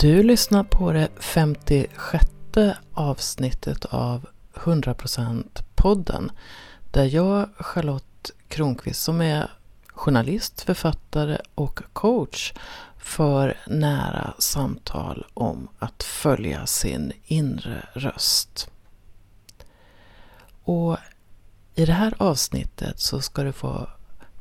Du lyssnar på det 56 avsnittet av 100% podden där jag, Charlotte Kronqvist, som är journalist, författare och coach för nära samtal om att följa sin inre röst. Och i det här avsnittet så ska du få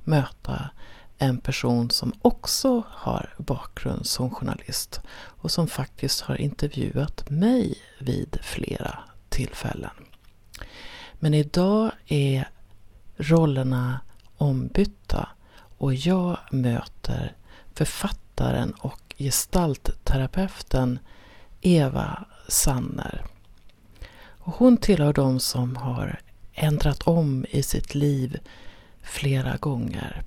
möta en person som också har bakgrund som journalist och som faktiskt har intervjuat mig vid flera tillfällen. Men idag är rollerna ombytta och jag möter författaren och gestaltterapeuten Eva Sanner. Och hon tillhör de som har ändrat om i sitt liv flera gånger.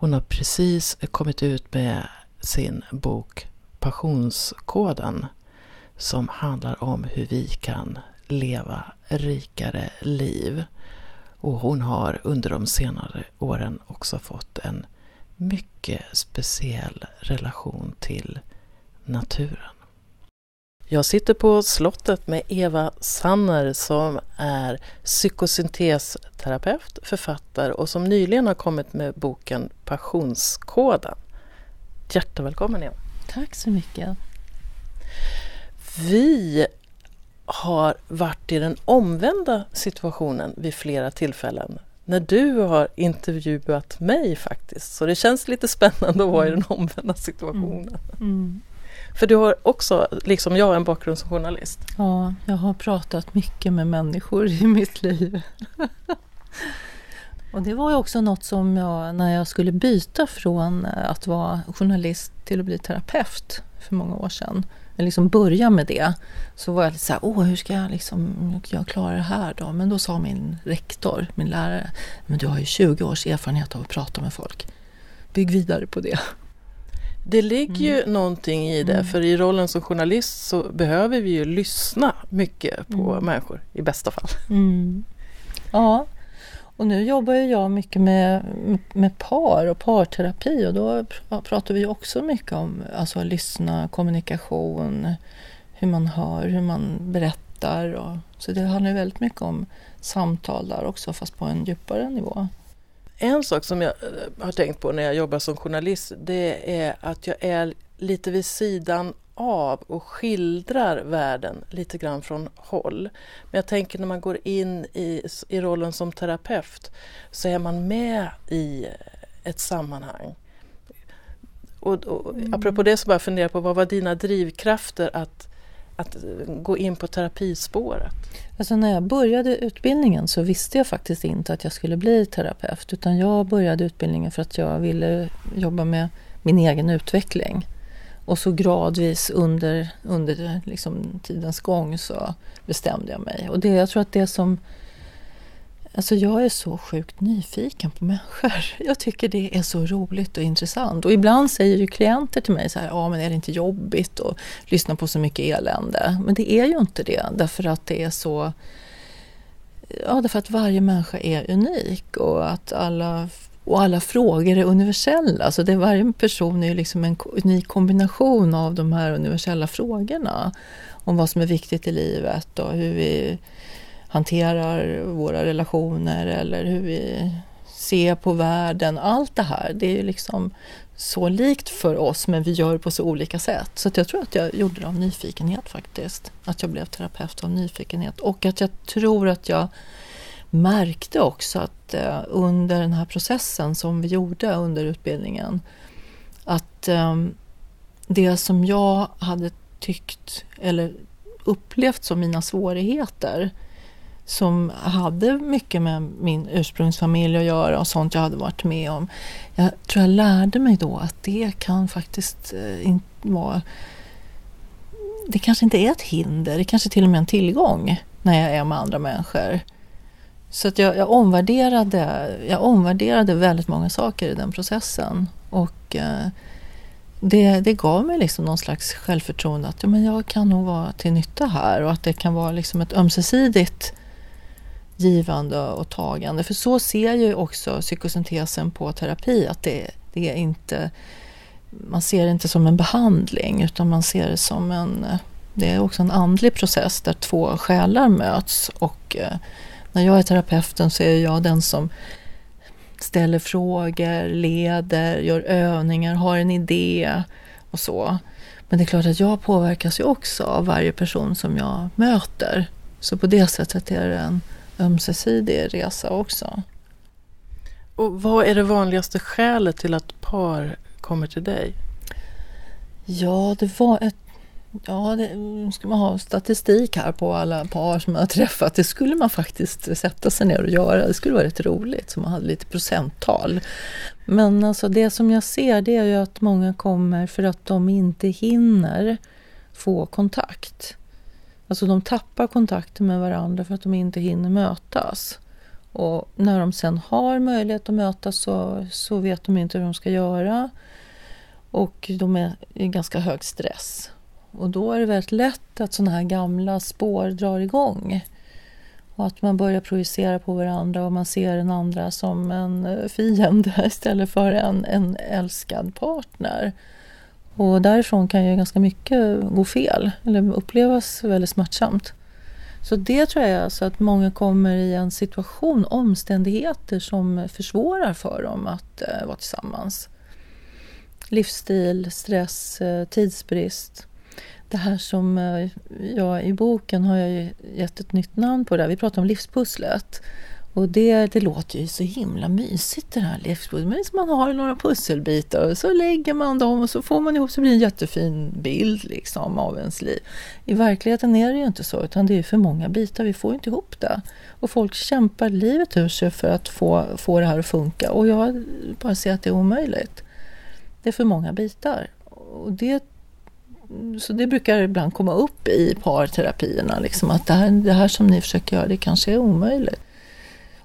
Hon har precis kommit ut med sin bok Passionskoden som handlar om hur vi kan leva rikare liv. Och hon har under de senare åren också fått en mycket speciell relation till naturen. Jag sitter på slottet med Eva Sanner som är psykosyntesterapeut, författare och som nyligen har kommit med boken Passionskoden. Hjärtevälkommen Eva! Tack så mycket! Vi har varit i den omvända situationen vid flera tillfällen när du har intervjuat mig faktiskt. Så det känns lite spännande att vara i den omvända situationen. Mm. Mm. För du har också, liksom jag, en bakgrund som journalist. Ja, jag har pratat mycket med människor i mitt liv. Och det var ju också något som jag, när jag skulle byta från eh, att vara journalist till att bli terapeut för många år sedan, liksom börja med det, så var jag lite så här, åh hur ska jag liksom, jag klara det här då? Men då sa min rektor, min lärare, men du har ju 20 års erfarenhet av att prata med folk. Bygg vidare på det. Det ligger mm. ju någonting i det, mm. för i rollen som journalist så behöver vi ju lyssna mycket på mm. människor, i bästa fall. Mm. Ja, och nu jobbar jag mycket med, med par och parterapi och då pratar vi också mycket om alltså lyssna, kommunikation, hur man hör, hur man berättar. Och, så det handlar väldigt mycket om samtal där också, fast på en djupare nivå. En sak som jag eh, har tänkt på när jag jobbar som journalist det är att jag är lite vid sidan av och skildrar världen lite grann från håll. Men jag tänker när man går in i, i rollen som terapeut så är man med i ett sammanhang. Och, och mm. apropå det så bara fundera på vad var dina drivkrafter att att eh, gå in på terapispåret? Alltså när jag började utbildningen så visste jag faktiskt inte att jag skulle bli terapeut utan jag började utbildningen för att jag ville jobba med min egen utveckling. Och så gradvis under, under liksom tidens gång så bestämde jag mig. Och det, jag tror att det som Alltså jag är så sjukt nyfiken på människor. Jag tycker det är så roligt och intressant. Och ibland säger ju klienter till mig så här, ja men är det inte jobbigt att lyssna på så mycket elände? Men det är ju inte det, därför att det är så... Ja, därför att varje människa är unik och att alla, och alla frågor är universella. Så det, varje person är liksom en unik kombination av de här universella frågorna. Om vad som är viktigt i livet och hur vi hanterar våra relationer eller hur vi ser på världen. Allt det här, det är ju liksom så likt för oss men vi gör det på så olika sätt. Så jag tror att jag gjorde det av nyfikenhet faktiskt. Att jag blev terapeut av nyfikenhet och att jag tror att jag märkte också att eh, under den här processen som vi gjorde under utbildningen att eh, det som jag hade tyckt eller upplevt som mina svårigheter som hade mycket med min ursprungsfamilj att göra och sånt jag hade varit med om. Jag tror jag lärde mig då att det kan faktiskt eh, inte vara... Det kanske inte är ett hinder, det kanske till och med är en tillgång när jag är med andra människor. Så att jag, jag, omvärderade, jag omvärderade väldigt många saker i den processen. Och eh, det, det gav mig liksom någon slags självförtroende att ja, men jag kan nog vara till nytta här och att det kan vara liksom ett ömsesidigt givande och tagande. För så ser ju också psykosyntesen på terapi, att det, det är inte man ser det inte som en behandling utan man ser det som en, det är också en andlig process där två själar möts och eh, när jag är terapeuten så är jag den som ställer frågor, leder, gör övningar, har en idé och så. Men det är klart att jag påverkas ju också av varje person som jag möter. Så på det sättet är det en ömsesidig resa också. Och vad är det vanligaste skälet till att par kommer till dig? Ja, det var ett Ja, det, ska man ha statistik här på alla par som jag har träffat. Det skulle man faktiskt sätta sig ner och göra. Det skulle vara rätt roligt så man hade lite procenttal. Men alltså det som jag ser det är ju att många kommer för att de inte hinner få kontakt. Alltså de tappar kontakten med varandra för att de inte hinner mötas. Och när de sen har möjlighet att mötas så, så vet de inte hur de ska göra. Och de är i ganska hög stress. Och då är det väldigt lätt att sådana här gamla spår drar igång. Och att man börjar projicera på varandra och man ser den andra som en eh, fiende istället för en, en älskad partner. Och därifrån kan ju ganska mycket gå fel eller upplevas väldigt smärtsamt. Så det tror jag alltså att många kommer i en situation, omständigheter som försvårar för dem att eh, vara tillsammans. Livsstil, stress, eh, tidsbrist. Det här som eh, jag i boken har jag gett ett nytt namn på det. Vi pratar om livspusslet. Och det, det låter ju så himla mysigt det här livspusslet. Men liksom man har några pusselbitar och så lägger man dem och så får man ihop så blir det en jättefin bild liksom av ens liv. I verkligheten är det ju inte så utan det är för många bitar, vi får inte ihop det. Och folk kämpar livet ur sig för att få, få det här att funka och jag bara ser att det är omöjligt. Det är för många bitar. Och det så det brukar ibland komma upp i parterapierna, liksom, att det här, det här som ni försöker göra, det kanske är omöjligt.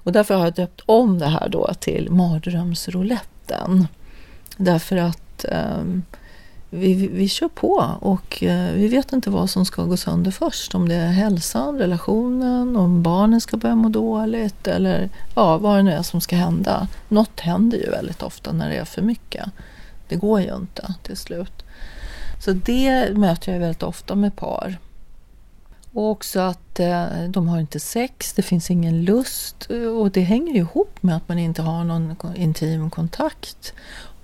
Och därför har jag döpt om det här då till mardrömsrouletten. Därför att um, vi, vi kör på och uh, vi vet inte vad som ska gå sönder först. Om det är hälsan, relationen, om barnen ska börja må dåligt eller ja, vad det nu är som ska hända. Något händer ju väldigt ofta när det är för mycket. Det går ju inte till slut. Så det möter jag väldigt ofta med par. Och också att eh, de har inte sex, det finns ingen lust och det hänger ihop med att man inte har någon intim kontakt.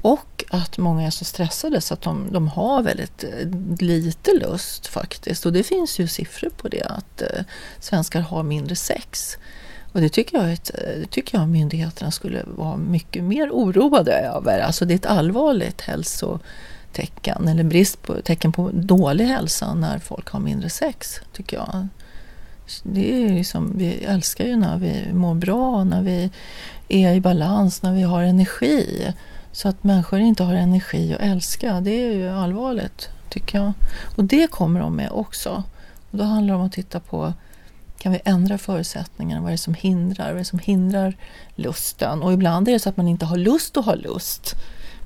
Och att många är så stressade så att de, de har väldigt eh, lite lust faktiskt. Och det finns ju siffror på det, att eh, svenskar har mindre sex. Och det tycker jag, ett, det tycker jag myndigheterna skulle vara mycket mer oroade över. Alltså det är ett allvarligt hälso tecken eller brist på tecken på dålig hälsa när folk har mindre sex, tycker jag. Det är liksom, vi älskar ju när vi mår bra, när vi är i balans, när vi har energi. Så att människor inte har energi att älska, det är ju allvarligt, tycker jag. Och det kommer de med också. Och då handlar det om att titta på kan vi ändra förutsättningarna? Vad är det som hindrar? Vad är det som hindrar lusten? Och ibland är det så att man inte har lust att ha lust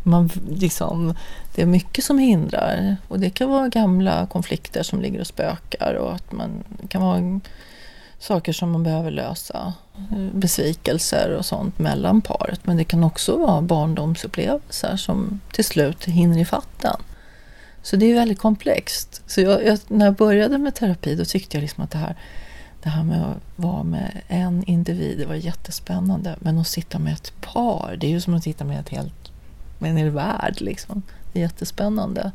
man liksom, det är mycket som hindrar. Och det kan vara gamla konflikter som ligger och spökar och att man det kan vara saker som man behöver lösa. Besvikelser och sånt mellan paret. Men det kan också vara barndomsupplevelser som till slut hinner i fatten. Så det är väldigt komplext. Så jag, jag, när jag började med terapi då tyckte jag liksom att det här, det här med att vara med en individ, det var jättespännande. Men att sitta med ett par, det är ju som att sitta med ett helt med en hel värld. Liksom. Det är jättespännande.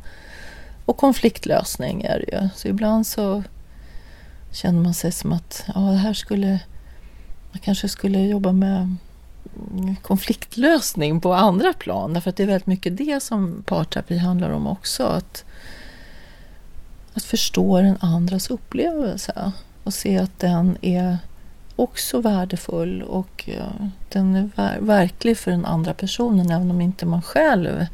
Och konfliktlösning är det ju. Så ibland så känner man sig som att ja, det här skulle... Man kanske skulle jobba med konfliktlösning på andra plan. Därför att det är väldigt mycket det som parterapi handlar om också. Att, att förstå den andras upplevelse och se att den är också värdefull och den är verklig för den andra personen även om inte man själv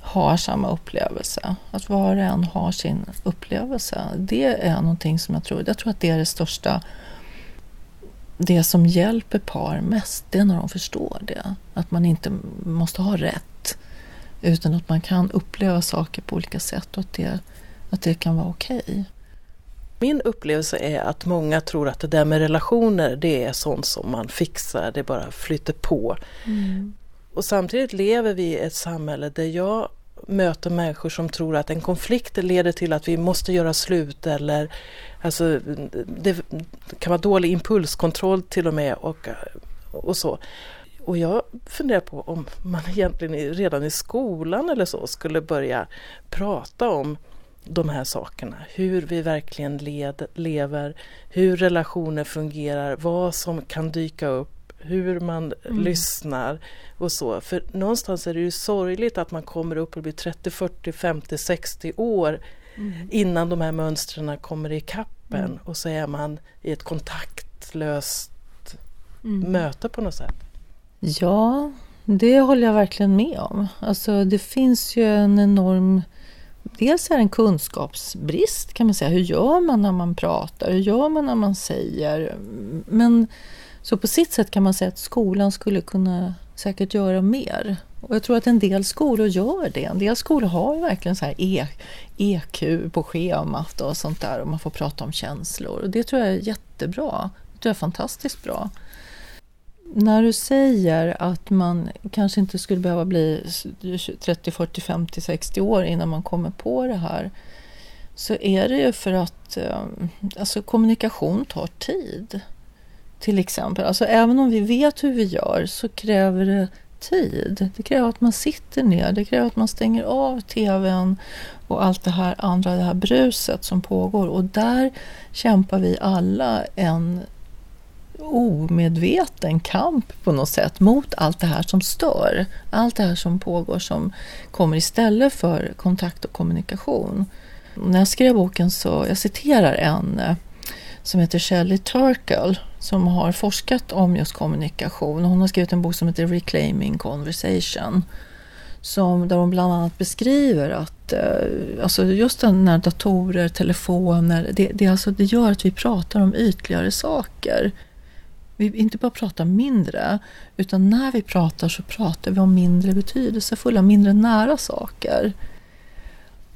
har samma upplevelse. Att var och en har sin upplevelse. Det är någonting som jag tror, jag tror att det är det största det som hjälper par mest, det är när de förstår det. Att man inte måste ha rätt. Utan att man kan uppleva saker på olika sätt och att det, att det kan vara okej. Okay. Min upplevelse är att många tror att det där med relationer det är sånt som man fixar, det bara flyter på. Mm. Och samtidigt lever vi i ett samhälle där jag möter människor som tror att en konflikt leder till att vi måste göra slut eller alltså, det kan vara dålig impulskontroll till och med och, och så. Och jag funderar på om man egentligen redan i skolan eller så skulle börja prata om de här sakerna. Hur vi verkligen led, lever, hur relationer fungerar, vad som kan dyka upp, hur man mm. lyssnar och så. För någonstans är det ju sorgligt att man kommer upp och blir 30, 40, 50, 60 år mm. innan de här mönstren kommer i kappen mm. och så är man i ett kontaktlöst mm. möte på något sätt. Ja, det håller jag verkligen med om. Alltså det finns ju en enorm Dels är det en kunskapsbrist kan man säga. Hur gör man när man pratar? Hur gör man när man säger? Men så på sitt sätt kan man säga att skolan skulle kunna säkert göra mer. Och jag tror att en del skolor gör det. En del skolor har ju verkligen så här EQ på schemat och sånt där och man får prata om känslor. Och det tror jag är jättebra. Det tror jag är fantastiskt bra. När du säger att man kanske inte skulle behöva bli 30, 40, 50, 60 år innan man kommer på det här så är det ju för att eh, alltså, kommunikation tar tid. Till exempel. Alltså, även om vi vet hur vi gör så kräver det tid. Det kräver att man sitter ner, det kräver att man stänger av tvn och allt det här andra, det här bruset som pågår. Och där kämpar vi alla en omedveten kamp på något sätt mot allt det här som stör. Allt det här som pågår som kommer istället för kontakt och kommunikation. När jag skrev boken så, jag citerar en eh, som heter Shelley Turkle som har forskat om just kommunikation. Hon har skrivit en bok som heter Reclaiming Conversation. Som, där hon bland annat beskriver att eh, alltså just när datorer, telefoner, det, det, alltså, det gör att vi pratar om ytligare saker vi inte bara pratar mindre, utan när vi pratar så pratar vi om mindre betydelsefulla, mindre nära saker.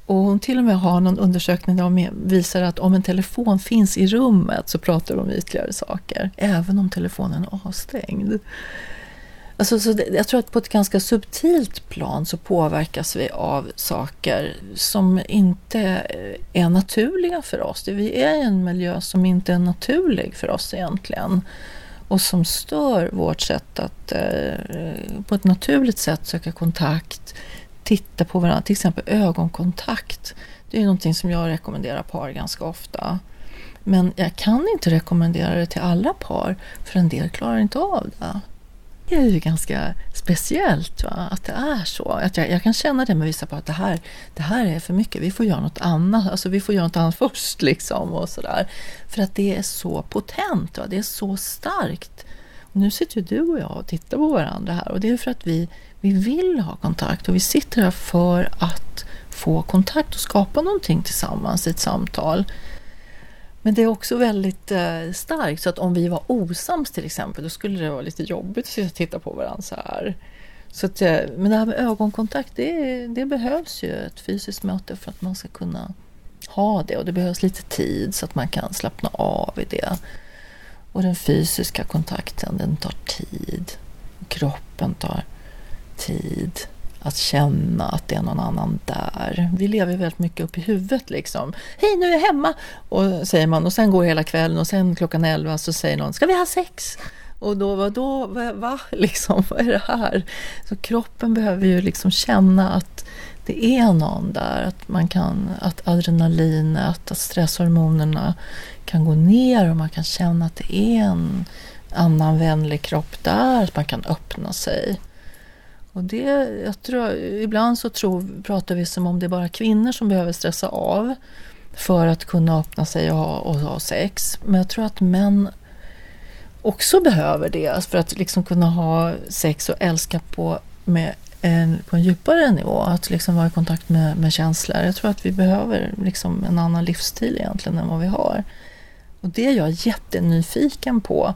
Och hon till och med har någon undersökning där hon visar att om en telefon finns i rummet så pratar de om ytligare saker, även om telefonen är avstängd. Alltså, så det, jag tror att på ett ganska subtilt plan så påverkas vi av saker som inte är naturliga för oss. Vi är i en miljö som inte är naturlig för oss egentligen och som stör vårt sätt att eh, på ett naturligt sätt söka kontakt, titta på varandra, till exempel ögonkontakt. Det är någonting som jag rekommenderar par ganska ofta. Men jag kan inte rekommendera det till alla par, för en del klarar inte av det det är ju ganska speciellt va? att det är så. Att jag, jag, kan känna det med vissa på att det här, det här är för mycket, vi får göra något annat, alltså vi får göra något annat först liksom och sådär. För att det är så potent, va? det är så starkt. Och nu sitter ju du och jag och tittar på varandra här och det är för att vi, vi vill ha kontakt och vi sitter här för att få kontakt och skapa någonting tillsammans i ett samtal. Men det är också väldigt eh, starkt så att om vi var osams till exempel då skulle det vara lite jobbigt att titta på varandra så här. Så att, eh, men det här med ögonkontakt det, det behövs ju ett fysiskt möte för att man ska kunna ha det och det behövs lite tid så att man kan slappna av i det. Och den fysiska kontakten den tar tid. Kroppen tar tid att känna att det är någon annan där. Vi lever väldigt mycket upp i huvudet liksom. Hej, nu är jag hemma! Och säger man och sen går hela kvällen och sen klockan elva så säger någon, ska vi ha sex? Och då, vadå, va, va? Liksom, vad är det här? Så kroppen behöver ju liksom känna att det är någon där, att man kan, att adrenalinet, att stresshormonerna kan gå ner och man kan känna att det är en annan vänlig kropp där, att man kan öppna sig. Och det, jag tror, ibland så tror, pratar vi som om det är bara kvinnor som behöver stressa av för att kunna öppna sig och ha, och ha sex. Men jag tror att män också behöver det för att liksom kunna ha sex och älska på, med en, på en djupare nivå. Att liksom vara i kontakt med, med känslor. Jag tror att vi behöver liksom en annan livsstil egentligen än vad vi har. Och det är jag jättenyfiken på.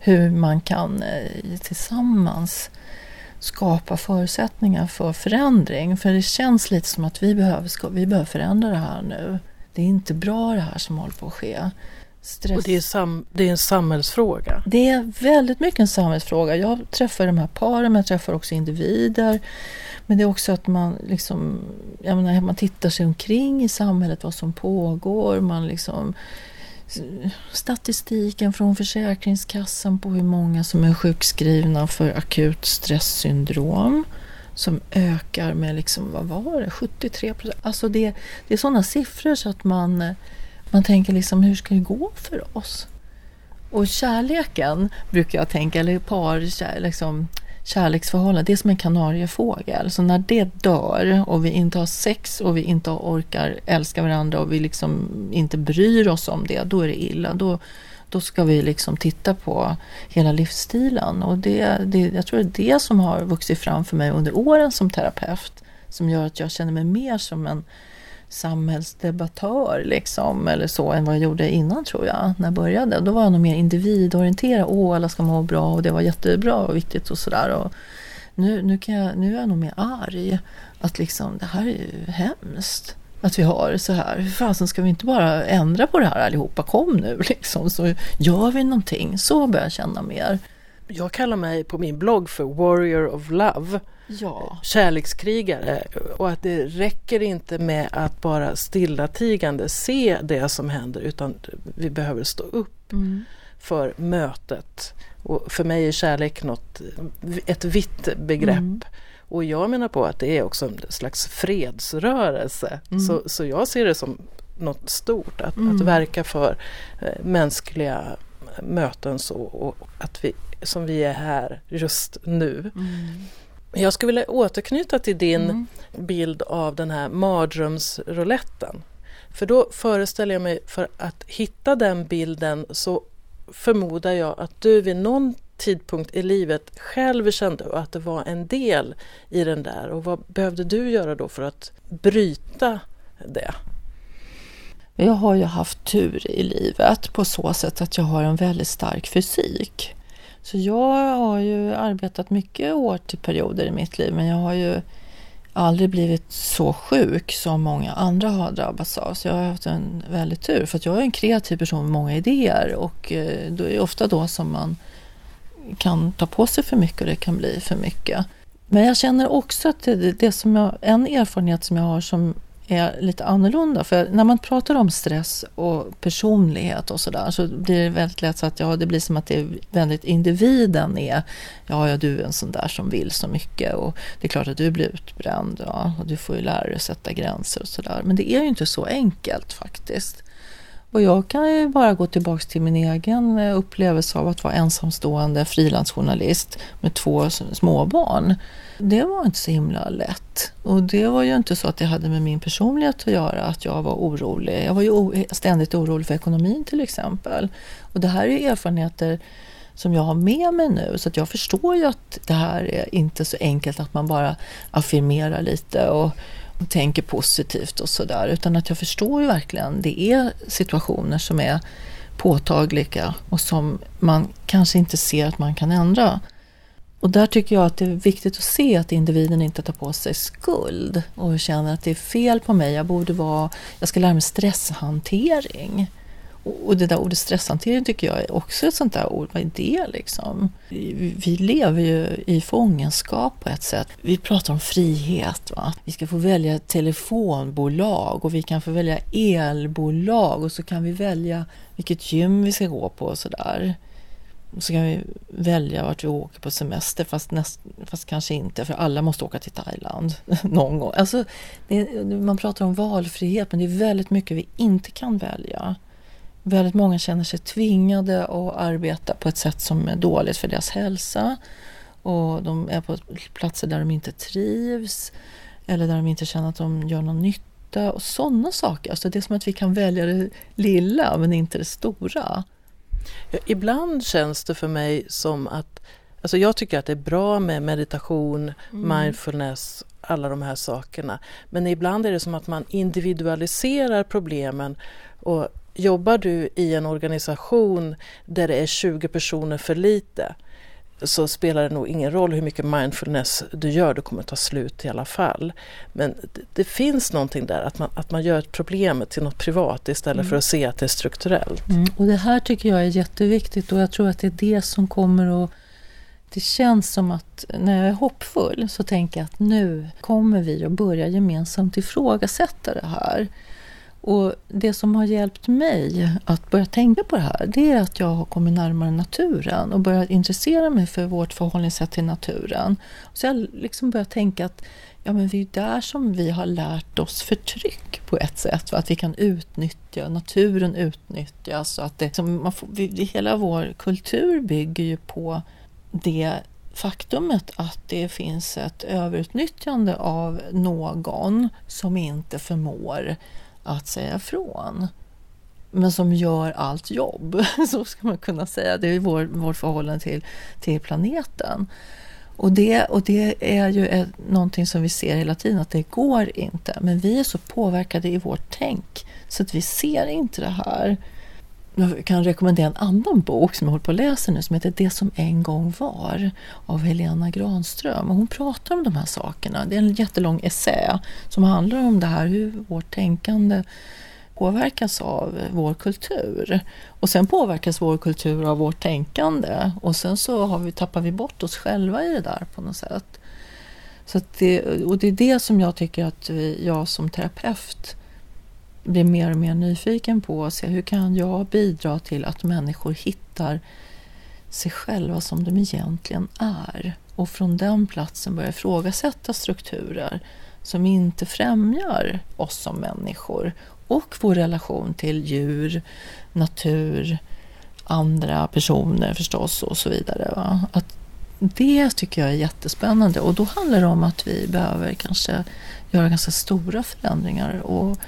Hur man kan eh, tillsammans skapa förutsättningar för förändring. För det känns lite som att vi behöver, vi behöver förändra det här nu. Det är inte bra det här som håller på att ske. Stress. Och det är, sam, det är en samhällsfråga? Det är väldigt mycket en samhällsfråga. Jag träffar de här paren, men jag träffar också individer. Men det är också att man, liksom, jag menar, man tittar sig omkring i samhället, vad som pågår. Man liksom, statistiken från Försäkringskassan på hur många som är sjukskrivna för akut stresssyndrom som ökar med liksom, vad var det, 73 procent. Alltså det, det är sådana siffror så att man, man tänker liksom, hur ska det gå för oss? Och kärleken brukar jag tänka, eller par, liksom, kärleksförhållande, det är som en kanariefågel. Så när det dör och vi inte har sex och vi inte orkar älska varandra och vi liksom inte bryr oss om det, då är det illa. Då, då ska vi liksom titta på hela livsstilen. Och det, det, jag tror det är det som har vuxit fram för mig under åren som terapeut. Som gör att jag känner mig mer som en samhällsdebattör liksom, eller så än vad jag gjorde innan tror jag, när jag började. Då var jag nog mer individorienterad. Åh, alla ska må bra och det var jättebra och viktigt och sådär. Nu, nu, kan jag, nu är jag nog mer arg. Att liksom, det här är ju hemskt att vi har så här. Hur fasen ska vi inte bara ändra på det här allihopa? Kom nu liksom, så gör vi någonting. Så börjar jag känna mer. Jag kallar mig på min blogg för Warrior of Love. Ja. Kärlekskrigare. Och att det räcker inte med att bara stillatigande se det som händer utan vi behöver stå upp mm. för mötet. Och för mig är kärlek något, ett vitt begrepp. Mm. Och jag menar på att det är också en slags fredsrörelse. Mm. Så, så jag ser det som något stort, att, mm. att verka för eh, mänskliga möten så och att vi, som vi är här just nu. Mm. Jag skulle vilja återknyta till din mm. bild av den här mardrömsrouletten. För då föreställer jag mig, för att hitta den bilden så förmodar jag att du vid någon tidpunkt i livet själv kände att det var en del i den där och vad behövde du göra då för att bryta det? Jag har ju haft tur i livet på så sätt att jag har en väldigt stark fysik. Så jag har ju arbetat mycket år till perioder i mitt liv men jag har ju aldrig blivit så sjuk som många andra har drabbats av. Så jag har haft en väldigt tur för att jag är en kreativ person med många idéer och eh, det är ofta då som man kan ta på sig för mycket och det kan bli för mycket. Men jag känner också att det, det som jag, en erfarenhet som jag har som är lite annorlunda. För när man pratar om stress och personlighet och sådär så blir det väldigt lätt så att ja, det blir som att det är väldigt individen är ja, ja, du är en sån där som vill så mycket och det är klart att du blir utbränd ja, och du får ju lära dig att sätta gränser och sådär. Men det är ju inte så enkelt faktiskt. Och jag kan ju bara gå tillbaks till min egen eh, upplevelse av att vara ensamstående frilansjournalist med två småbarn. Det var inte så himla lätt. Och det var ju inte så att det hade med min personlighet att göra, att jag var orolig. Jag var ju ständigt orolig för ekonomin till exempel. Och det här är ju erfarenheter som jag har med mig nu. Så att jag förstår ju att det här är inte så enkelt att man bara affirmerar lite och och tänker positivt och sådär. Utan att jag förstår ju verkligen, det är situationer som är påtagliga och som man kanske inte ser att man kan ändra. Och där tycker jag att det är viktigt att se att individen inte tar på sig skuld och känner att det är fel på mig, jag borde vara, jag ska lära mig stresshantering. Och det där ordet stresshantering tycker jag är också ett sånt där ord. Vad är det liksom? Vi lever ju i fångenskap på ett sätt. Vi pratar om frihet. Va? Vi ska få välja telefonbolag och vi kan få välja elbolag och så kan vi välja vilket gym vi ska gå på och sådär. Så kan vi välja vart vi åker på semester fast, näst, fast kanske inte för alla måste åka till Thailand någon gång. Alltså, det, man pratar om valfrihet men det är väldigt mycket vi inte kan välja. Väldigt många känner sig tvingade att arbeta på ett sätt som är dåligt för deras hälsa. Och de är på platser där de inte trivs eller där de inte känner att de gör någon nytta och sådana saker. Alltså det är som att vi kan välja det lilla men inte det stora. Ja, ibland känns det för mig som att Alltså jag tycker att det är bra med meditation, mm. mindfulness, alla de här sakerna. Men ibland är det som att man individualiserar problemen och Jobbar du i en organisation där det är 20 personer för lite så spelar det nog ingen roll hur mycket mindfulness du gör, du kommer ta slut i alla fall. Men det, det finns någonting där, att man, att man gör ett problem till något privat istället mm. för att se att det är strukturellt. Mm. Och det här tycker jag är jätteviktigt och jag tror att det är det som kommer att det känns som att när jag är hoppfull så tänker jag att nu kommer vi att börja gemensamt ifrågasätta det här. Och det som har hjälpt mig att börja tänka på det här, det är att jag har kommit närmare naturen och börjat intressera mig för vårt förhållningssätt till naturen. Så jag liksom börjat tänka att ja, men det är där som vi har lärt oss förtryck på ett sätt. Att vi kan utnyttja, naturen utnyttjas. Så att det, som man får, vi, hela vår kultur bygger ju på det faktumet att det finns ett överutnyttjande av någon som inte förmår att säga ifrån. Men som gör allt jobb, så ska man kunna säga. Det är vår, vårt förhållande till, till planeten. Och det, och det är ju ett, någonting som vi ser hela tiden, att det går inte. Men vi är så påverkade i vårt tänk så att vi ser inte det här. Jag kan rekommendera en annan bok som jag håller på att läsa nu som heter Det som en gång var av Helena Granström. Och hon pratar om de här sakerna. Det är en jättelång essä som handlar om det här hur vårt tänkande påverkas av vår kultur. Och sen påverkas vår kultur av vårt tänkande och sen så har vi, tappar vi bort oss själva i det där på något sätt. Så det, och det är det som jag tycker att jag som terapeut blir mer och mer nyfiken på att se hur kan jag bidra till att människor hittar sig själva som de egentligen är och från den platsen börja ifrågasätta strukturer som inte främjar oss som människor och vår relation till djur, natur, andra personer förstås och så vidare. Va? Att det tycker jag är jättespännande och då handlar det om att vi behöver kanske göra ganska stora förändringar och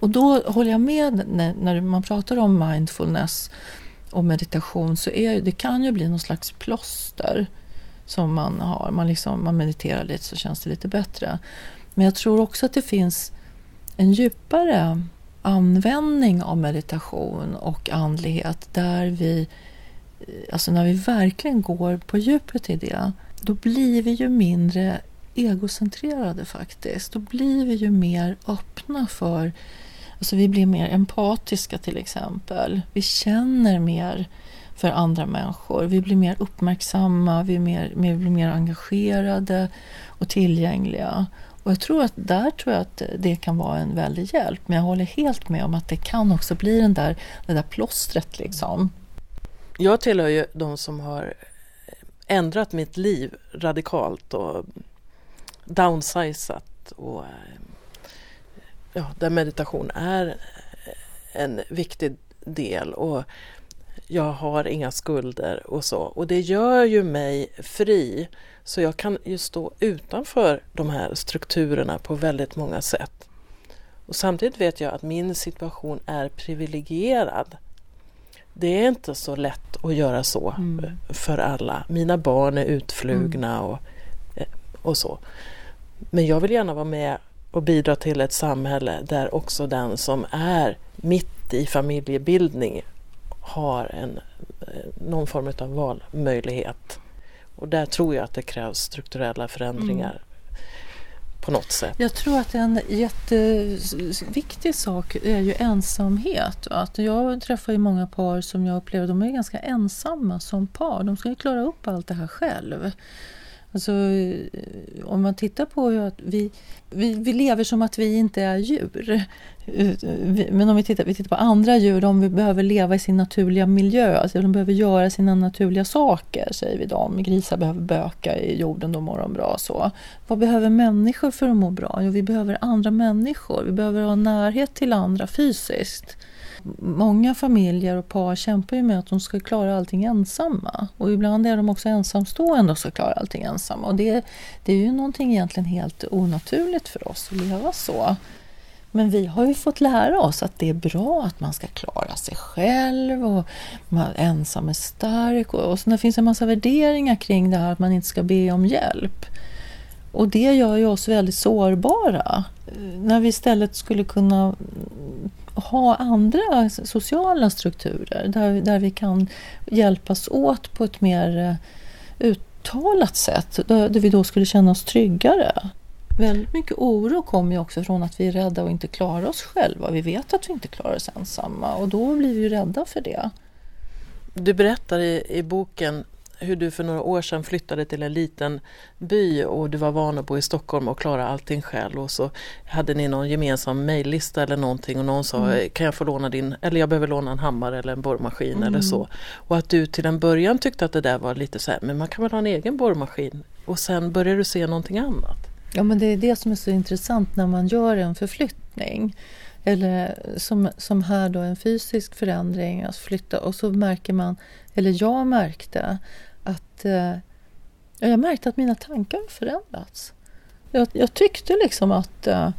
och då håller jag med när, när man pratar om mindfulness och meditation så är det kan ju bli någon slags plåster som man har. Man, liksom, man mediterar lite så känns det lite bättre. Men jag tror också att det finns en djupare användning av meditation och andlighet där vi, eh, alltså när vi verkligen går på djupet i det, då blir vi ju mindre egocentrerade faktiskt. Då blir vi ju mer öppna för Alltså vi blir mer empatiska till exempel. Vi känner mer för andra människor. Vi blir mer uppmärksamma, vi, mer, vi blir mer engagerade och tillgängliga. Och jag tror att där tror jag att det kan vara en väldig hjälp. Men jag håller helt med om att det kan också bli den där, det där plåstret liksom. Jag tillhör ju de som har ändrat mitt liv radikalt och downsizat och eh, ja, där meditation är en viktig del och jag har inga skulder och så. Och det gör ju mig fri. Så jag kan ju stå utanför de här strukturerna på väldigt många sätt. Och samtidigt vet jag att min situation är privilegierad. Det är inte så lätt att göra så mm. för alla. Mina barn är utflugna mm. och, och så. Men jag vill gärna vara med och bidra till ett samhälle där också den som är mitt i familjebildning har en, eh, någon form av valmöjlighet. Och där tror jag att det krävs strukturella förändringar mm. på något sätt. Jag tror att en jätteviktig sak är ju ensamhet. Att jag träffar ju många par som jag upplever de är ganska ensamma som par. De ska ju klara upp allt det här själv. Alltså, om man tittar på hur vi, vi, vi lever som att vi inte är djur. Men om vi tittar, vi tittar på andra djur, de behöver leva i sin naturliga miljö. Alltså de behöver göra sina naturliga saker, säger vi dem. Grisar behöver böka i jorden, då mår de bra. Så. Vad behöver människor för att må bra? Jo, vi behöver andra människor. Vi behöver ha närhet till andra fysiskt. Många familjer och par kämpar ju med att de ska klara allting ensamma. Och ibland är de också ensamstående och ska klara allting ensamma. Och det, det är ju någonting egentligen helt onaturligt för oss att leva så. Men vi har ju fått lära oss att det är bra att man ska klara sig själv och man ensam är stark. Och, och så det finns en massa värderingar kring det här att man inte ska be om hjälp. Och det gör ju oss väldigt sårbara. När vi istället skulle kunna ha andra sociala strukturer där, där vi kan hjälpas åt på ett mer eh, uttalat sätt. Där, där vi då skulle känna oss tryggare. Väldigt mycket oro kommer ju också från att vi är rädda och inte klarar oss själva. Vi vet att vi inte klarar oss ensamma och då blir vi ju rädda för det. Du berättar i, i boken hur du för några år sedan flyttade till en liten by och du var van att bo i Stockholm och klara allting själv och så hade ni någon gemensam mejllista eller någonting och någon sa mm. kan jag få låna din, eller jag behöver låna en hammare eller en borrmaskin mm. eller så. Och att du till en början tyckte att det där var lite så här, men man kan väl ha en egen borrmaskin och sen började du se någonting annat. Ja men det är det som är så intressant när man gör en förflyttning. Eller som, som här då en fysisk förändring, att flytta och så märker man, eller jag märkte att eh, jag märkte att mina tankar har förändrats. Jag, jag tyckte liksom att eh,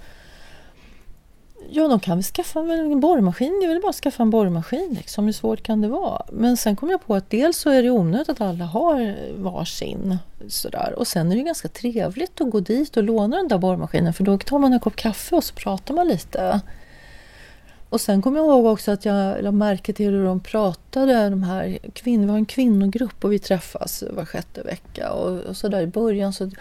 Ja, de kan väl skaffa en borrmaskin. Det är väl bara att skaffa en borrmaskin. Liksom. Hur svårt kan det vara? Men sen kom jag på att dels så är det onödigt att alla har varsin. Sådär. Och sen är det ganska trevligt att gå dit och låna den där borrmaskinen för då tar man en kopp kaffe och så pratar man lite. Och sen kommer jag ihåg också att jag lade märke till hur de pratade, de här kvinnor, vi har en kvinnogrupp och vi träffas var sjätte vecka. Och, och så där i början så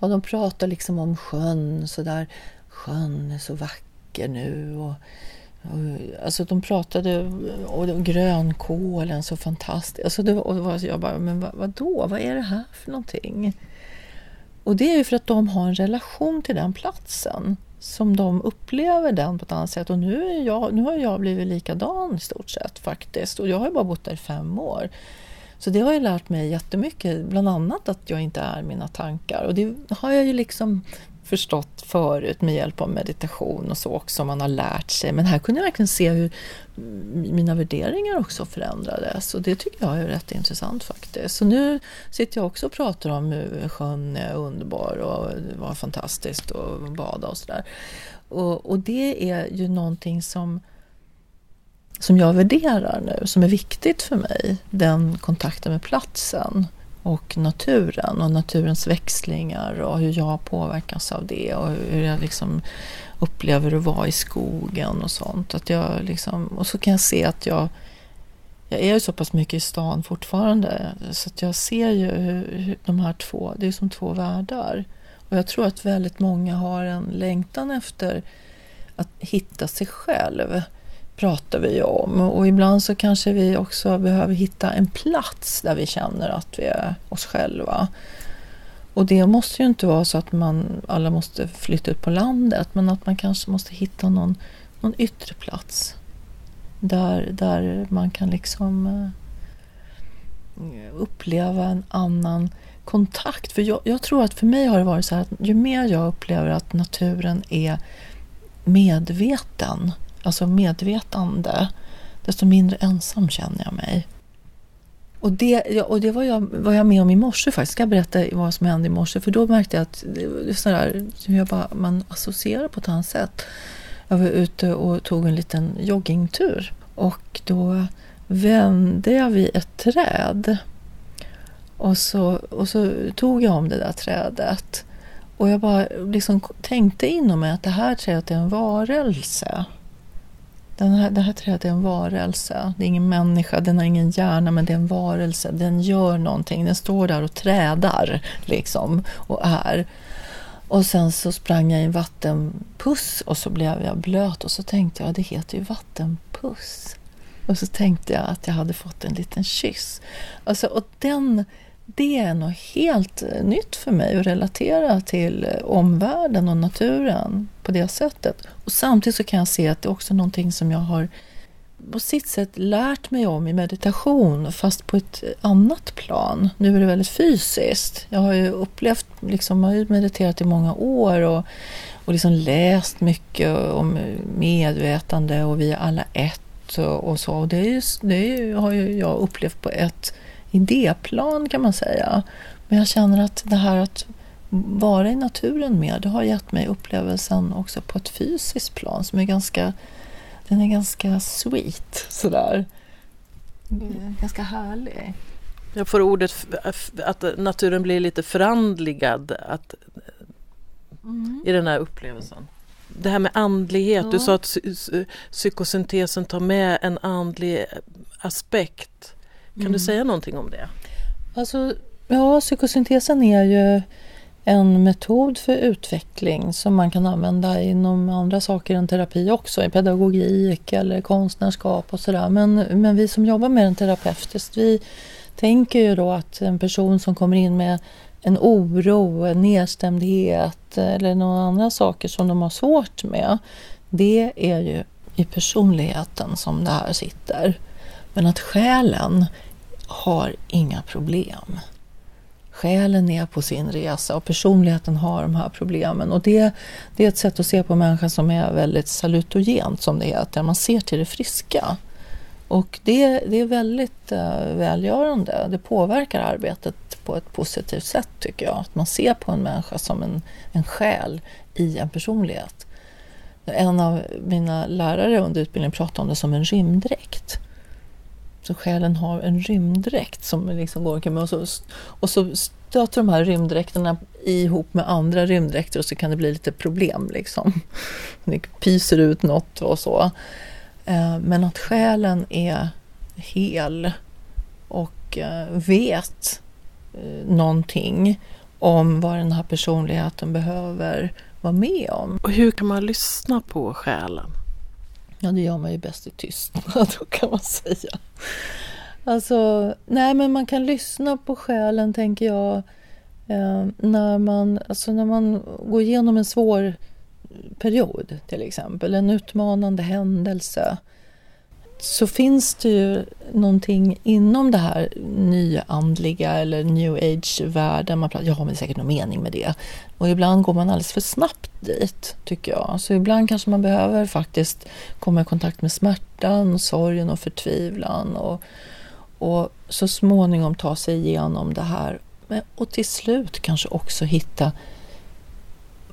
ja, de pratade liksom om sjön, så där, sjön är så vacker nu. Och, och, alltså de pratade om grönkålen, så fantastiskt. Alltså det, och jag bara, men vad, vadå, vad är det här för någonting? Och det är ju för att de har en relation till den platsen som de upplever den på ett annat sätt. Och nu, är jag, nu har jag blivit likadan i stort sett faktiskt. Och jag har ju bara bott där i fem år. Så det har ju lärt mig jättemycket, bland annat att jag inte är mina tankar. Och det har jag ju liksom förstått förut med hjälp av meditation och så också, man har lärt sig. Men här kunde jag verkligen se hur mina värderingar också förändrades och det tycker jag är rätt intressant faktiskt. Så nu sitter jag också och pratar om hur sjön är underbar och det var fantastiskt att bada och sådär. Och, och det är ju någonting som som jag värderar nu, som är viktigt för mig, den kontakten med platsen och naturen och naturens växlingar och hur jag påverkas av det och hur jag liksom upplever att vara i skogen och sånt. Att jag liksom, och så kan jag se att jag, jag är ju så pass mycket i stan fortfarande så att jag ser ju hur, hur de här två, det är som två världar. Och jag tror att väldigt många har en längtan efter att hitta sig själv pratar vi om. Och ibland så kanske vi också behöver hitta en plats där vi känner att vi är oss själva. Och det måste ju inte vara så att man alla måste flytta ut på landet men att man kanske måste hitta någon, någon yttre plats. Där, där man kan liksom eh, uppleva en annan kontakt. För jag, jag, tror att för mig har det varit så här att ju mer jag upplever att naturen är medveten alltså medvetande, desto mindre ensam känner jag mig. Och det, och det var, jag, var jag med om i morse faktiskt. Ska jag berätta vad som hände i morse? För då märkte jag att det sådär, jag bara, man associerar på ett annat sätt. Jag var ute och tog en liten joggingtur och då vände jag vid ett träd. Och så, och så tog jag om det där trädet. Och jag bara liksom tänkte inom mig att det här trädet är en varelse. Den här, det här trädet är en varelse. Det är ingen människa, den har ingen hjärna, men det är en varelse. Den gör någonting. Den står där och trädar liksom och är. Och sen så sprang jag i en vattenpuss och så blev jag blöt och så tänkte jag, det heter ju vattenpuss. Och så tänkte jag att jag hade fått en liten kyss. Alltså, och den det är något helt eh, nytt för mig att relatera till eh, omvärlden och naturen på det sättet. Och samtidigt så kan jag se att det är också någonting som jag har på sitt sätt lärt mig om i meditation fast på ett eh, annat plan. Nu är det väldigt fysiskt. Jag har ju upplevt, liksom, har ju mediterat i många år och, och liksom läst mycket om medvetande och vi är alla ett och, och så. Och det, är ju, det är ju, har ju jag upplevt på ett idéplan kan man säga. Men jag känner att det här att vara i naturen mer, det har gett mig upplevelsen också på ett fysiskt plan som är ganska, den är ganska sweet sådär. Mm. Ganska härlig. Jag får ordet att naturen blir lite förandligad. Att mm. i den här upplevelsen. Det här med andlighet, ja. du sa att psykosyntesen tar med en andlig aspekt. Kan mm. du säga någonting om det? Alltså, ja, psykosyntesen är ju en metod för utveckling som man kan använda inom andra saker än terapi också, i pedagogik eller konstnärskap och sådär. Men, men vi som jobbar med den terapeutiskt, vi tänker ju då att en person som kommer in med en oro, en nedstämdhet eller några andra saker som de har svårt med. Det är ju i personligheten som det här sitter. Men att själen har inga problem. Själen är på sin resa och personligheten har de här problemen. Och det, det är ett sätt att se på människan som är väldigt salutogent, som det heter. Man ser till det friska. Och det, det är väldigt uh, välgörande. Det påverkar arbetet på ett positivt sätt tycker jag. Att man ser på en människa som en, en själ i en personlighet. En av mina lärare under utbildningen pratade om det som en rymddräkt. Så själen har en rymddräkt som liksom går omkring och så, och så stöter de här rymddräkterna ihop med andra rymddräkter och så kan det bli lite problem liksom. Det pyser ut något och så. Eh, men att själen är hel och eh, vet eh, någonting om vad den här personligheten behöver vara med om. Och hur kan man lyssna på själen? Ja, det gör man ju bäst i tystnad, då kan man säga. Alltså, nej men man kan lyssna på själen, tänker jag, eh, när, man, alltså när man går igenom en svår period, till exempel. En utmanande händelse så finns det ju någonting inom det här nyandliga eller new age-världen. Man pratar, ja, men det är säkert någon mening med det. Och ibland går man alldeles för snabbt dit, tycker jag. Så ibland kanske man behöver faktiskt komma i kontakt med smärtan, sorgen och förtvivlan. Och, och så småningom ta sig igenom det här. Och till slut kanske också hitta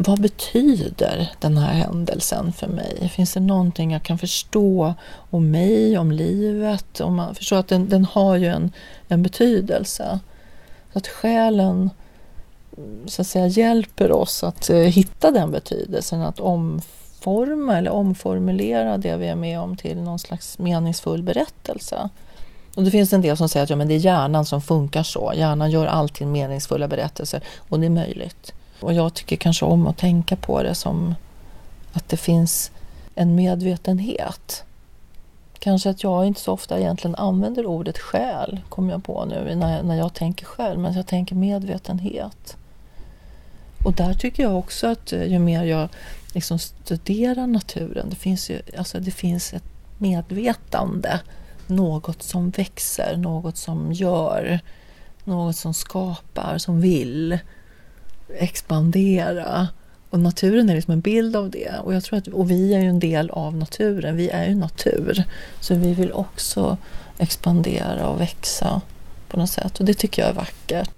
vad betyder den här händelsen för mig? Finns det någonting jag kan förstå om mig, om livet? Om man förstår att den, den har ju en, en betydelse. Så att själen så att säga, hjälper oss att eh, hitta den betydelsen, att omforma eller omformulera det vi är med om till någon slags meningsfull berättelse. Och det finns en del som säger att ja, men det är hjärnan som funkar så. Hjärnan gör alltid meningsfulla berättelser och det är möjligt. Och jag tycker kanske om att tänka på det som att det finns en medvetenhet. Kanske att jag inte så ofta egentligen använder ordet själ, kommer jag på nu när jag, när jag tänker själv, men jag tänker medvetenhet. Och där tycker jag också att eh, ju mer jag liksom studerar naturen, det finns, ju, alltså det finns ett medvetande, något som växer, något som gör, något som skapar, som vill expandera. Och naturen är liksom en bild av det. Och, jag tror att, och vi är ju en del av naturen. Vi är ju natur. Så vi vill också expandera och växa på något sätt. Och det tycker jag är vackert.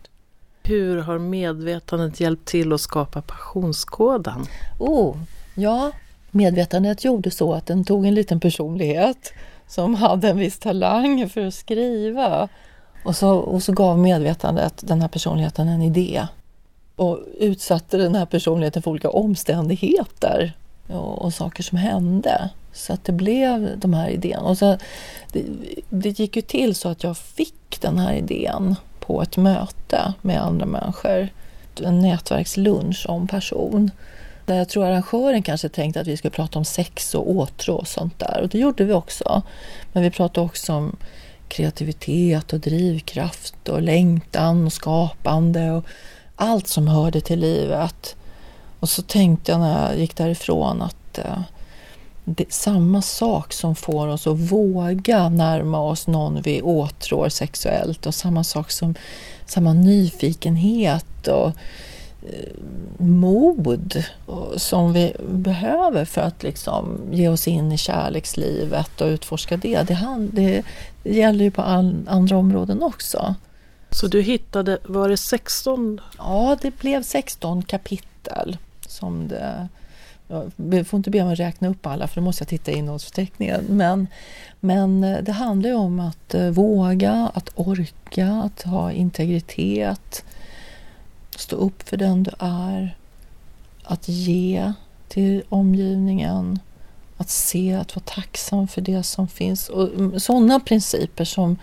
Hur har medvetandet hjälpt till att skapa passionskoden? Oh, ja, medvetandet gjorde så att den tog en liten personlighet som hade en viss talang för att skriva. Och så, och så gav medvetandet den här personligheten en idé och utsatte den här personligheten för olika omständigheter och, och saker som hände. Så att det blev de här idéerna. Och så, det, det gick ju till så att jag fick den här idén på ett möte med andra människor. En nätverkslunch om person. Där jag tror arrangören kanske tänkte att vi skulle prata om sex och åtrå och sånt där. Och det gjorde vi också. Men vi pratade också om kreativitet och drivkraft och längtan och skapande. Och allt som hörde till livet. Och så tänkte jag när jag gick därifrån att eh, det är samma sak som får oss att våga närma oss någon vi åtrår sexuellt och samma sak som samma nyfikenhet och eh, mod som vi behöver för att liksom ge oss in i kärlekslivet och utforska det. Det, det, det gäller ju på all, andra områden också. Så du hittade, var det 16? Ja, det blev 16 kapitel. Som det, jag får inte be mig räkna upp alla för då måste jag titta i innehållsförteckningen. Men, men eh, det handlar ju om att eh, våga, att orka, att ha integritet, stå upp för den du är att ge till omgivningen, att se, att vara tacksam för det som finns. Och mm, sådana principer som,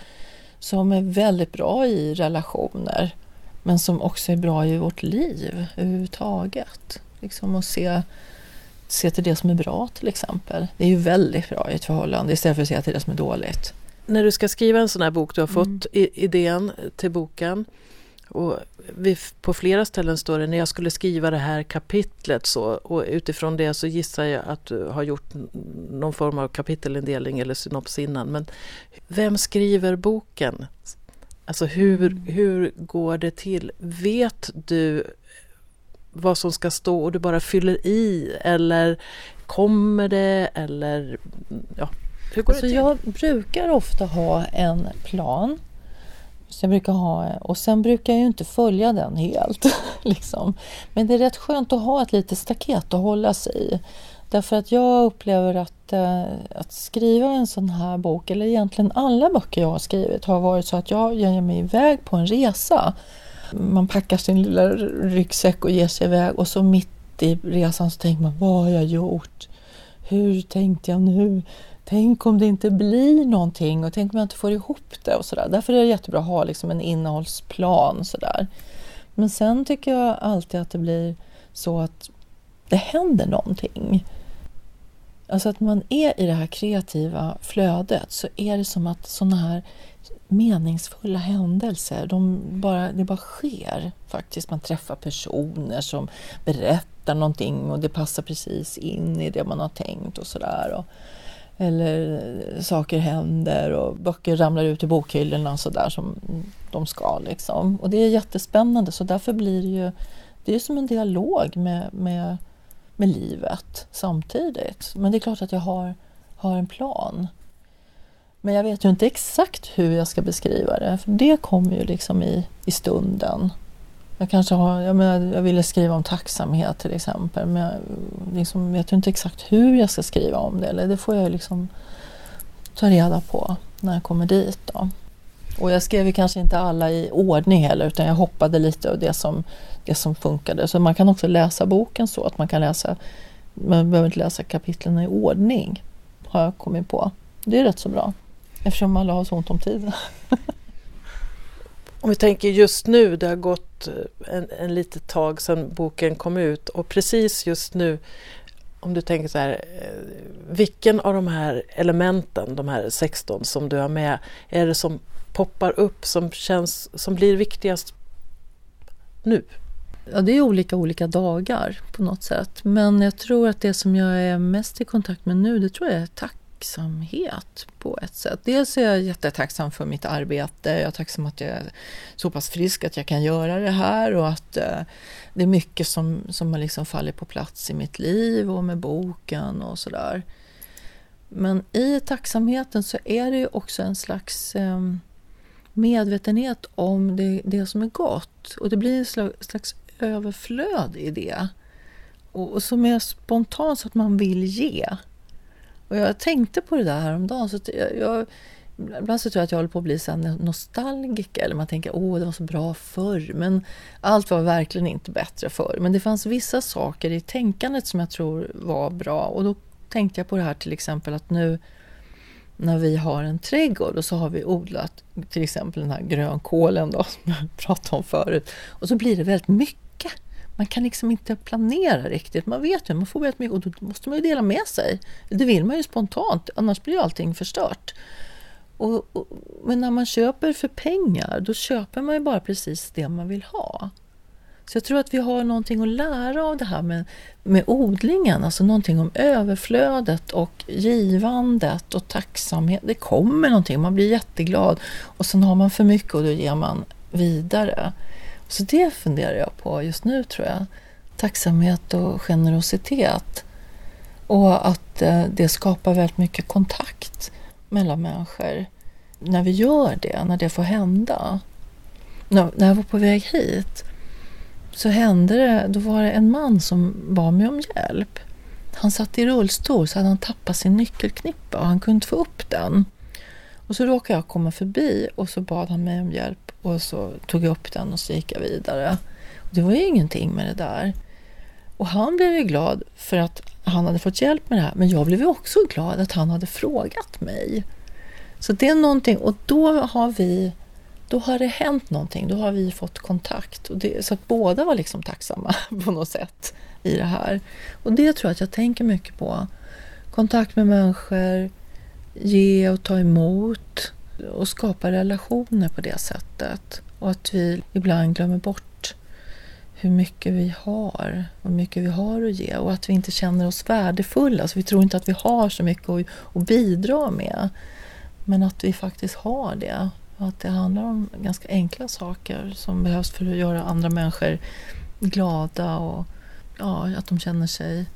som är väldigt bra i relationer men som också är bra i vårt liv överhuvudtaget. Liksom att se, se till det som är bra till exempel. Det är ju väldigt bra i ett förhållande istället för att se till det som är dåligt. När du ska skriva en sån här bok, du har fått mm. idén till boken och vi, på flera ställen står det när jag skulle skriva det här kapitlet så och utifrån det så gissar jag att du har gjort någon form av kapitelindelning eller synops innan. Men vem skriver boken? Alltså hur, hur går det till? Vet du vad som ska stå och du bara fyller i eller kommer det eller ja, hur går alltså det till? Jag brukar ofta ha en plan så jag brukar ha, och sen brukar jag ju inte följa den helt. liksom. Men det är rätt skönt att ha ett litet staket att hålla sig i. Därför att jag upplever att, eh, att skriva en sån här bok, eller egentligen alla böcker jag har skrivit, har varit så att jag ger mig iväg på en resa. Man packar sin lilla ryggsäck och ger sig iväg och så mitt i resan så tänker man, vad har jag gjort? Hur tänkte jag nu? Tänk om det inte blir någonting och tänk om jag inte får ihop det och sådär. Därför är det jättebra att ha liksom en innehållsplan sådär. Men sen tycker jag alltid att det blir så att det händer någonting. Alltså att man är i det här kreativa flödet så är det som att sådana här meningsfulla händelser, de bara, det bara sker faktiskt. Man träffar personer som berättar någonting och det passar precis in i det man har tänkt och sådär. Eller saker händer och böcker ramlar ut i bokhyllorna så där som de ska. Liksom. Och det är jättespännande så därför blir det ju det är som en dialog med, med, med livet samtidigt. Men det är klart att jag har, har en plan. Men jag vet ju inte exakt hur jag ska beskriva det, för det kommer ju liksom i, i stunden. Jag kanske har, jag, menar, jag ville skriva om tacksamhet till exempel men jag liksom vet inte exakt hur jag ska skriva om det. Eller det får jag liksom ta reda på när jag kommer dit. Då. Och jag skrev ju kanske inte alla i ordning heller utan jag hoppade lite av det som, det som funkade. Så man kan också läsa boken så att man kan läsa, man behöver inte läsa kapitlen i ordning har jag kommit på. Det är rätt så bra eftersom alla har så ont om tid. Om vi tänker just nu, det har gått eh, en, en litet tag sedan boken kom ut och precis just nu om du tänker så här, eh, vilken av de här elementen, de här 16 som du har med, är det som poppar upp som känns, som blir viktigast nu? Ja, det är olika olika dagar på något sätt. Men jag tror att det som jag är mest i kontakt med nu, det tror jag är tack tacksamhet på ett sätt. Dels är jag jättetacksam för mitt arbete. Jag är tacksam att jag är så pass frisk att jag kan göra det här och att eh, det är mycket som, som har liksom fallit på plats i mitt liv och med boken och sådär. Men i tacksamheten så är det ju också en slags eh, medvetenhet om det, det som är gott och det blir en slags, slags överflöd i det. Och, och som är spontant så att man vill ge. Och jag tänkte på det där häromdagen. Så jag, jag, ibland så tror jag att jag håller på att bli så nostalgiker. Eller man tänker åh det var så bra förr. Men allt var verkligen inte bättre förr. Men det fanns vissa saker i tänkandet som jag tror var bra. Och då tänkte jag på det här till exempel att nu när vi har en trädgård och så har vi odlat till exempel den här grönkålen då, som jag pratade om förut. Och så blir det väldigt mycket man kan liksom inte planera riktigt. Man vet ju, man får väldigt mycket och då måste man ju dela med sig. Det vill man ju spontant, annars blir allting förstört. Och, och, men när man köper för pengar, då köper man ju bara precis det man vill ha. Så jag tror att vi har någonting att lära av det här med, med odlingen, alltså någonting om överflödet och givandet och tacksamhet. Det kommer någonting, man blir jätteglad och sen har man för mycket och då ger man vidare. Så det funderar jag på just nu tror jag. Tacksamhet och generositet. Och att eh, det skapar väldigt mycket kontakt mellan människor. När vi gör det, när det får hända. När jag var på väg hit så hände det, då var det en man som bad mig om hjälp. Han satt i rullstol så hade han tappat sin nyckelknippa och han kunde inte få upp den. Och så råkade jag komma förbi och så bad han mig om hjälp och så tog jag upp den och så gick jag vidare. Och det var ju ingenting med det där. Och han blev ju glad för att han hade fått hjälp med det här. Men jag blev ju också glad att han hade frågat mig. Så det är någonting, och då har vi då har det hänt någonting, då har vi fått kontakt. Och det, så att båda var liksom tacksamma på något sätt i det här. Och det tror jag att jag tänker mycket på. Kontakt med människor, ge och ta emot och skapa relationer på det sättet. Och att vi ibland glömmer bort hur mycket vi har, hur mycket vi har att ge och att vi inte känner oss värdefulla. Alltså vi tror inte att vi har så mycket att, att bidra med. Men att vi faktiskt har det. Och att det handlar om ganska enkla saker som behövs för att göra andra människor glada och ja, att de känner sig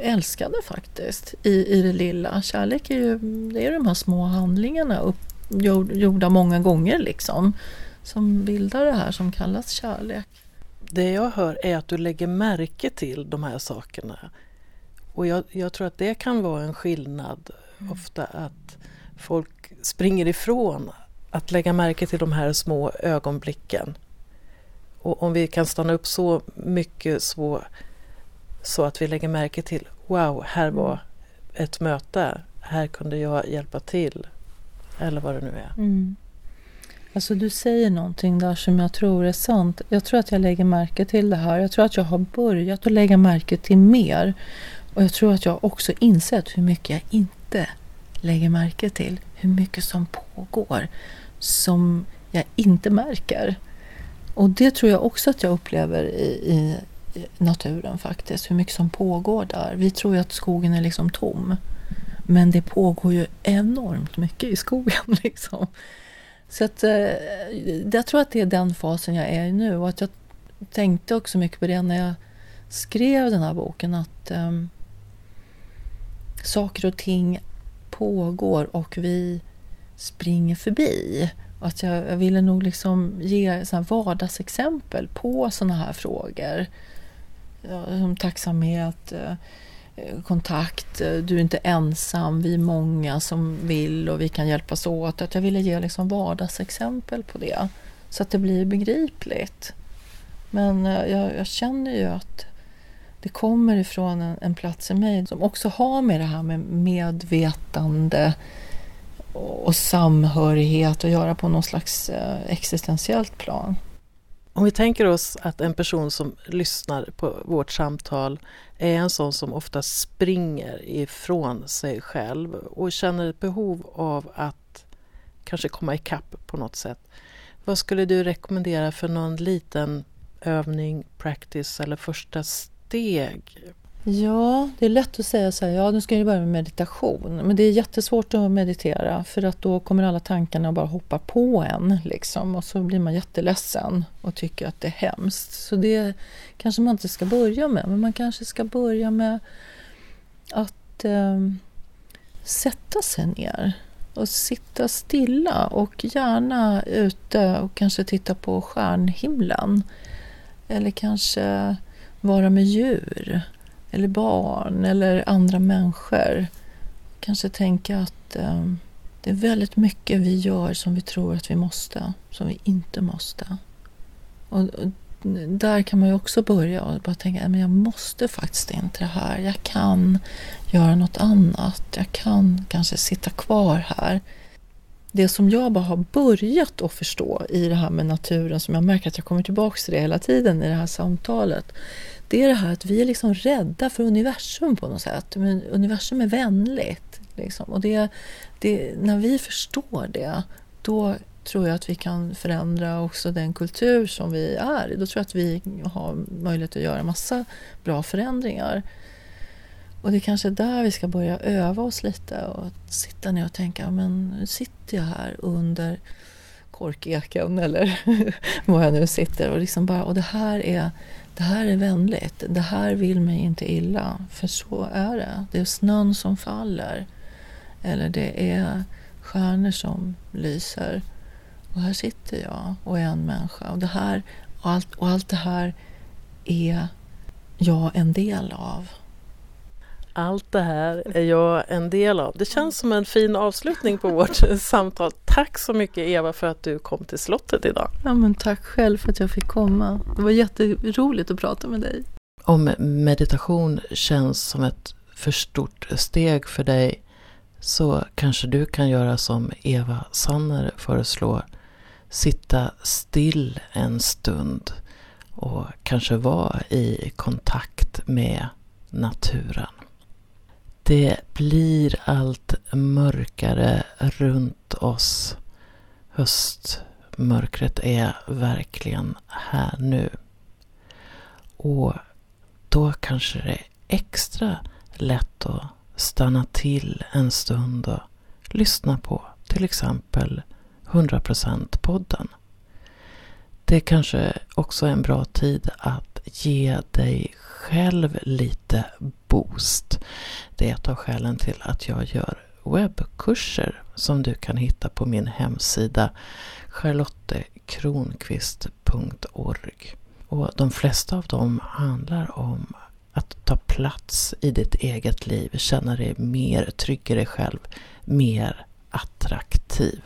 älskade faktiskt i, i det lilla. Kärlek är ju det är de här små handlingarna upp, gjorda många gånger liksom som bildar det här som kallas kärlek. Det jag hör är att du lägger märke till de här sakerna. Och jag, jag tror att det kan vara en skillnad mm. ofta att folk springer ifrån att lägga märke till de här små ögonblicken. Och om vi kan stanna upp så mycket så, så att vi lägger märke till Wow, här var mm. ett möte. Här kunde jag hjälpa till. Eller vad det nu är. Mm. Alltså du säger någonting där som jag tror är sant. Jag tror att jag lägger märke till det här. Jag tror att jag har börjat att lägga märke till mer. Och jag tror att jag också insett hur mycket jag inte lägger märke till. Hur mycket som pågår som jag inte märker. Och det tror jag också att jag upplever i, i naturen faktiskt. Hur mycket som pågår där. Vi tror ju att skogen är liksom tom. Men det pågår ju enormt mycket i skogen. Liksom. Så att, eh, jag tror att det är den fasen jag är i nu. Och att jag tänkte också mycket på det när jag skrev den här boken. Att um, saker och ting pågår och vi springer förbi. Och att jag, jag ville nog liksom ge såna vardagsexempel på sådana här frågor. Som tacksamhet, eh, Eh, kontakt, eh, du är inte ensam, vi är många som vill och vi kan hjälpas åt. Att jag ville ge liksom vardagsexempel på det så att det blir begripligt. Men eh, jag, jag känner ju att det kommer ifrån en, en, plats i mig som också har med det här med medvetande och samhörighet att göra på någon slags existentiellt plan. Om vi tänker oss att en person som lyssnar på vårt samtal är en sån som ofta springer ifrån sig själv och känner ett behov av att kanske komma ikapp på något sätt. Vad skulle du rekommendera för någon liten övning, practice eller första steg Ja, det är lätt att säga så här, ja nu ska jag börja med meditation. Men det är jättesvårt att meditera för att då kommer alla tankarna bara hoppa på en liksom och så blir man jätteledsen och tycker att det är hemskt. Så det kanske man inte ska börja med, men man kanske ska börja med att eh, sätta sig ner och sitta stilla och gärna ute och kanske titta på stjärnhimlen. Eller kanske vara med djur eller barn eller andra människor. Kanske tänka att eh, det är väldigt mycket vi gör som vi tror att vi måste, som vi inte måste. Och, och där kan man ju också börja och bara tänka att jag måste faktiskt inte det här. Jag kan göra något annat. Jag kan kanske sitta kvar här. Det som jag bara har börjat att förstå i det här med naturen, som jag märker att jag kommer tillbaka till det hela tiden i det här samtalet, det är det här att vi är liksom rädda för universum på något sätt. Men universum är vänligt. Liksom. Och det, det, när vi förstår det, då tror jag att vi kan förändra också den kultur som vi är i. Då tror jag att vi har möjlighet att göra massa bra förändringar. Och det är kanske där vi ska börja öva oss lite och sitta ner och tänka, men nu sitter jag här under korkeken eller var jag nu sitter och liksom bara, och det här är det här är vänligt, det här vill mig inte illa. För så är det. Det är snön som faller. Eller det är stjärnor som lyser. Och här sitter jag och är en människa. Och, det här, och, allt, och allt det här är jag en del av. Allt det här är jag en del av. Det känns som en fin avslutning på vårt samtal. Tack så mycket Eva för att du kom till slottet idag. Ja, men tack själv för att jag fick komma. Det var jätteroligt att prata med dig. Om meditation känns som ett för stort steg för dig så kanske du kan göra som Eva Sanner föreslår. Sitta still en stund och kanske vara i kontakt med naturen. Det blir allt mörkare runt oss. Höstmörkret är verkligen här nu. Och då kanske det är extra lätt att stanna till en stund och lyssna på till exempel 100% podden. Det kanske också är en bra tid att ge dig själv lite boost. Det är ett av skälen till att jag gör webbkurser som du kan hitta på min hemsida charlottekronqvist.org. Och de flesta av dem handlar om att ta plats i ditt eget liv, känna dig mer trygg i dig själv, mer attraktiv.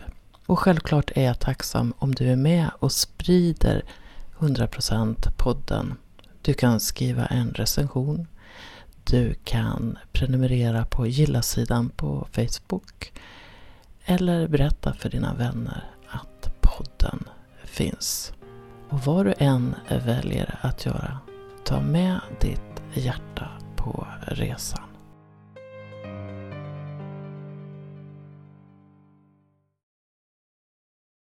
Och självklart är jag tacksam om du är med och sprider 100% podden. Du kan skriva en recension. Du kan prenumerera på gilla-sidan på Facebook. Eller berätta för dina vänner att podden finns. Och vad du än väljer att göra, ta med ditt hjärta på resan.